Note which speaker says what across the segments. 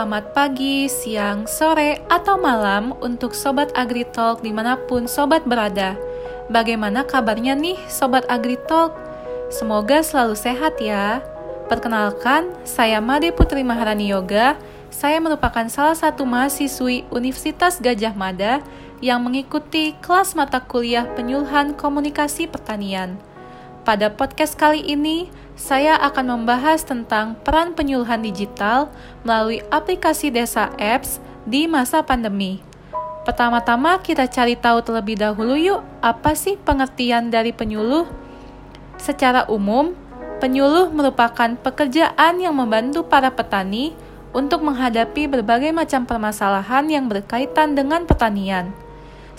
Speaker 1: selamat pagi, siang, sore, atau malam untuk Sobat AgriTalk di mana pun Sobat berada. Bagaimana kabarnya nih Sobat AgriTalk? Semoga selalu sehat ya. Perkenalkan, saya Made Putri Maharani Yoga. Saya merupakan salah satu mahasiswi Universitas Gajah Mada yang mengikuti kelas mata kuliah penyuluhan komunikasi pertanian. Pada podcast kali ini, saya akan membahas tentang peran penyuluhan digital melalui aplikasi Desa Apps di masa pandemi. Pertama-tama kita cari tahu terlebih dahulu yuk, apa sih pengertian dari penyuluh? Secara umum, penyuluh merupakan pekerjaan yang membantu para petani untuk menghadapi berbagai macam permasalahan yang berkaitan dengan pertanian.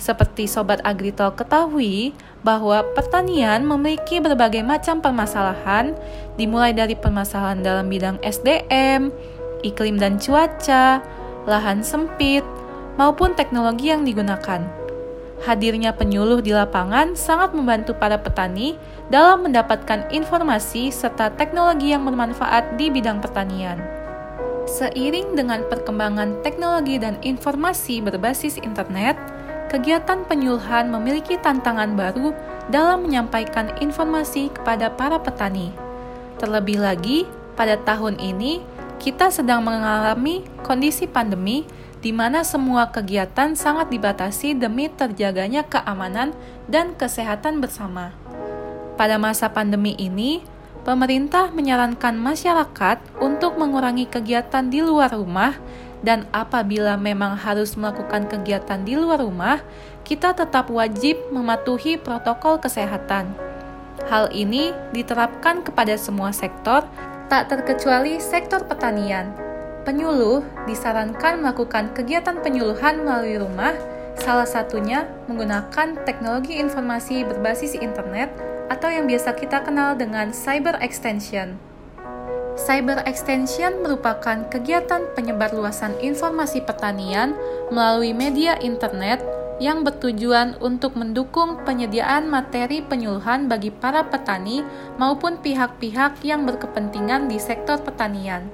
Speaker 1: Seperti Sobat Agritol ketahui, bahwa pertanian memiliki berbagai macam permasalahan, dimulai dari permasalahan dalam bidang SDM, iklim dan cuaca, lahan sempit, maupun teknologi yang digunakan. Hadirnya penyuluh di lapangan sangat membantu para petani dalam mendapatkan informasi serta teknologi yang bermanfaat di bidang pertanian. Seiring dengan perkembangan teknologi dan informasi berbasis internet, kegiatan penyuluhan memiliki tantangan baru dalam menyampaikan informasi kepada para petani. Terlebih lagi, pada tahun ini kita sedang mengalami kondisi pandemi di mana semua kegiatan sangat dibatasi demi terjaganya keamanan dan kesehatan bersama. Pada masa pandemi ini, pemerintah menyarankan masyarakat untuk mengurangi kegiatan di luar rumah dan apabila memang harus melakukan kegiatan di luar rumah, kita tetap wajib mematuhi protokol kesehatan. Hal ini diterapkan kepada semua sektor, tak terkecuali sektor pertanian. Penyuluh disarankan melakukan kegiatan penyuluhan melalui rumah, salah satunya menggunakan teknologi informasi berbasis internet atau yang biasa kita kenal dengan cyber extension. Cyber Extension merupakan kegiatan penyebarluasan informasi pertanian melalui media internet yang bertujuan untuk mendukung penyediaan materi penyuluhan bagi para petani maupun pihak-pihak yang berkepentingan di sektor pertanian.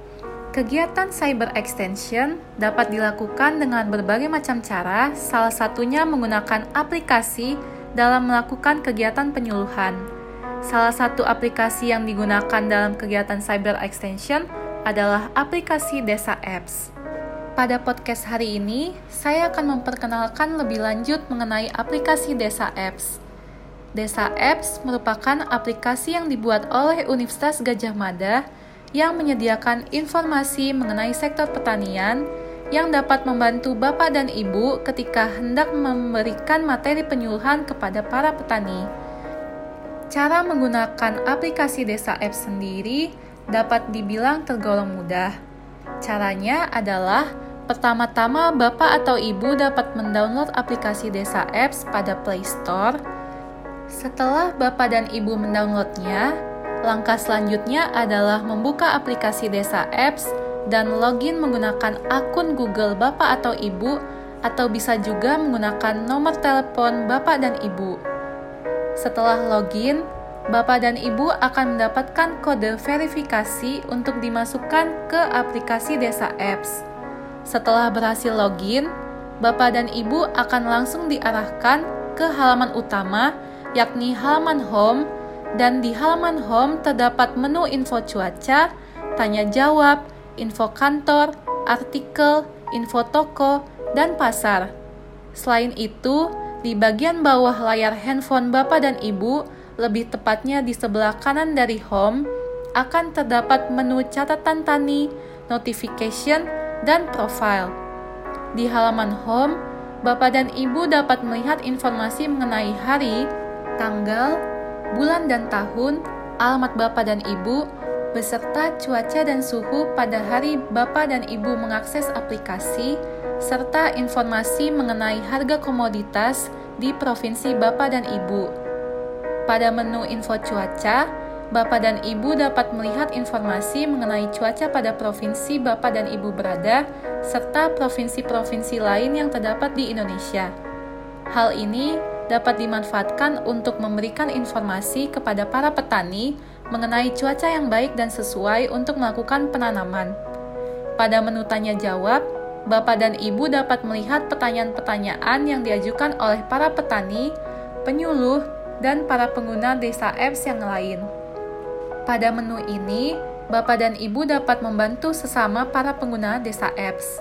Speaker 1: Kegiatan cyber extension dapat dilakukan dengan berbagai macam cara, salah satunya menggunakan aplikasi dalam melakukan kegiatan penyuluhan. Salah satu aplikasi yang digunakan dalam kegiatan cyber extension adalah aplikasi Desa Apps. Pada podcast hari ini, saya akan memperkenalkan lebih lanjut mengenai aplikasi Desa Apps. Desa Apps merupakan aplikasi yang dibuat oleh Universitas Gajah Mada yang menyediakan informasi mengenai sektor pertanian yang dapat membantu Bapak dan Ibu ketika hendak memberikan materi penyuluhan kepada para petani. Cara menggunakan aplikasi Desa Apps sendiri dapat dibilang tergolong mudah. Caranya adalah pertama-tama Bapak atau Ibu dapat mendownload aplikasi Desa Apps pada Play Store. Setelah Bapak dan Ibu mendownloadnya, langkah selanjutnya adalah membuka aplikasi Desa Apps dan login menggunakan akun Google Bapak atau Ibu atau bisa juga menggunakan nomor telepon Bapak dan Ibu. Setelah login, Bapak dan Ibu akan mendapatkan kode verifikasi untuk dimasukkan ke aplikasi Desa Apps. Setelah berhasil login, Bapak dan Ibu akan langsung diarahkan ke halaman utama, yakni halaman home, dan di halaman home terdapat menu info cuaca, tanya jawab, info kantor, artikel, info toko, dan pasar. Selain itu, di bagian bawah layar handphone Bapak dan Ibu, lebih tepatnya di sebelah kanan dari home, akan terdapat menu catatan tani, notification, dan profile. Di halaman home, Bapak dan Ibu dapat melihat informasi mengenai hari, tanggal, bulan dan tahun, alamat Bapak dan Ibu, beserta cuaca dan suhu pada hari Bapak dan Ibu mengakses aplikasi, serta informasi mengenai harga komoditas di provinsi Bapak dan Ibu. Pada menu info cuaca, Bapak dan Ibu dapat melihat informasi mengenai cuaca pada provinsi Bapak dan Ibu berada, serta provinsi-provinsi lain yang terdapat di Indonesia. Hal ini dapat dimanfaatkan untuk memberikan informasi kepada para petani mengenai cuaca yang baik dan sesuai untuk melakukan penanaman. Pada menu tanya jawab, Bapak dan Ibu dapat melihat pertanyaan-pertanyaan yang diajukan oleh para petani, penyuluh, dan para pengguna desa apps yang lain. Pada menu ini, Bapak dan Ibu dapat membantu sesama para pengguna desa apps.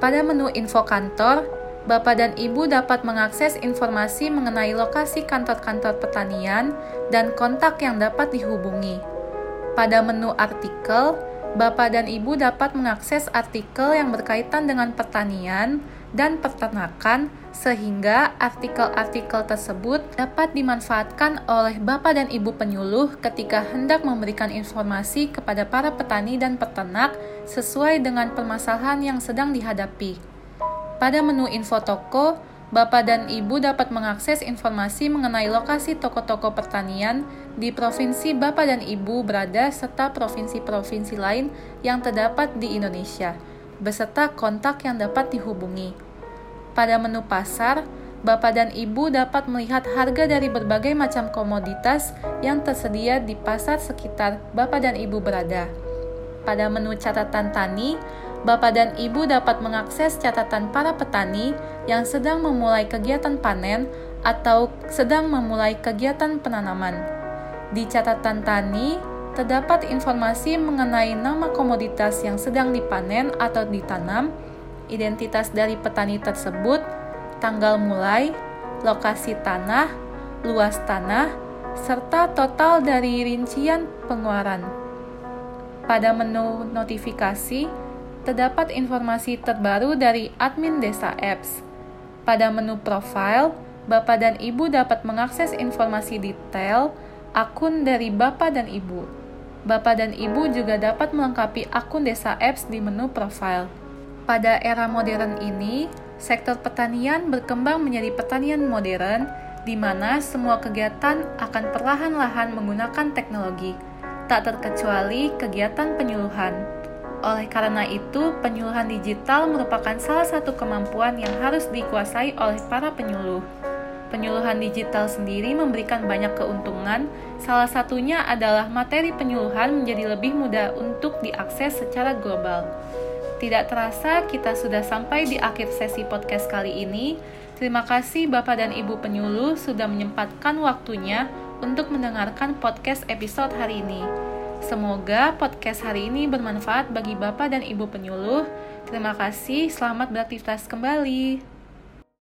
Speaker 1: Pada menu info kantor, Bapak dan Ibu dapat mengakses informasi mengenai lokasi kantor-kantor pertanian dan kontak yang dapat dihubungi. Pada menu artikel, Bapak dan Ibu dapat mengakses artikel yang berkaitan dengan pertanian dan peternakan, sehingga artikel-artikel tersebut dapat dimanfaatkan oleh Bapak dan Ibu penyuluh ketika hendak memberikan informasi kepada para petani dan peternak sesuai dengan permasalahan yang sedang dihadapi. Pada menu info toko, Bapak dan Ibu dapat mengakses informasi mengenai lokasi toko-toko pertanian di provinsi Bapak dan Ibu berada serta provinsi-provinsi lain yang terdapat di Indonesia, beserta kontak yang dapat dihubungi. Pada menu pasar, Bapak dan Ibu dapat melihat harga dari berbagai macam komoditas yang tersedia di pasar sekitar Bapak dan Ibu berada. Pada menu catatan tani, Bapak dan Ibu dapat mengakses catatan para petani yang sedang memulai kegiatan panen atau sedang memulai kegiatan penanaman. Di catatan tani, terdapat informasi mengenai nama komoditas yang sedang dipanen atau ditanam, identitas dari petani tersebut, tanggal mulai, lokasi tanah, luas tanah, serta total dari rincian pengeluaran. Pada menu notifikasi, terdapat informasi terbaru dari admin desa apps. Pada menu profile, Bapak dan Ibu dapat mengakses informasi detail akun dari Bapak dan Ibu. Bapak dan Ibu juga dapat melengkapi akun desa apps di menu profile. Pada era modern ini, sektor pertanian berkembang menjadi pertanian modern, di mana semua kegiatan akan perlahan-lahan menggunakan teknologi, tak terkecuali kegiatan penyuluhan. Oleh karena itu, penyuluhan digital merupakan salah satu kemampuan yang harus dikuasai oleh para penyuluh. Penyuluhan digital sendiri memberikan banyak keuntungan, salah satunya adalah materi penyuluhan menjadi lebih mudah untuk diakses secara global. Tidak terasa, kita sudah sampai di akhir sesi podcast kali ini. Terima kasih Bapak dan Ibu penyuluh sudah menyempatkan waktunya untuk mendengarkan podcast episode hari ini. Semoga podcast hari ini bermanfaat bagi Bapak dan Ibu penyuluh. Terima kasih, selamat beraktivitas kembali.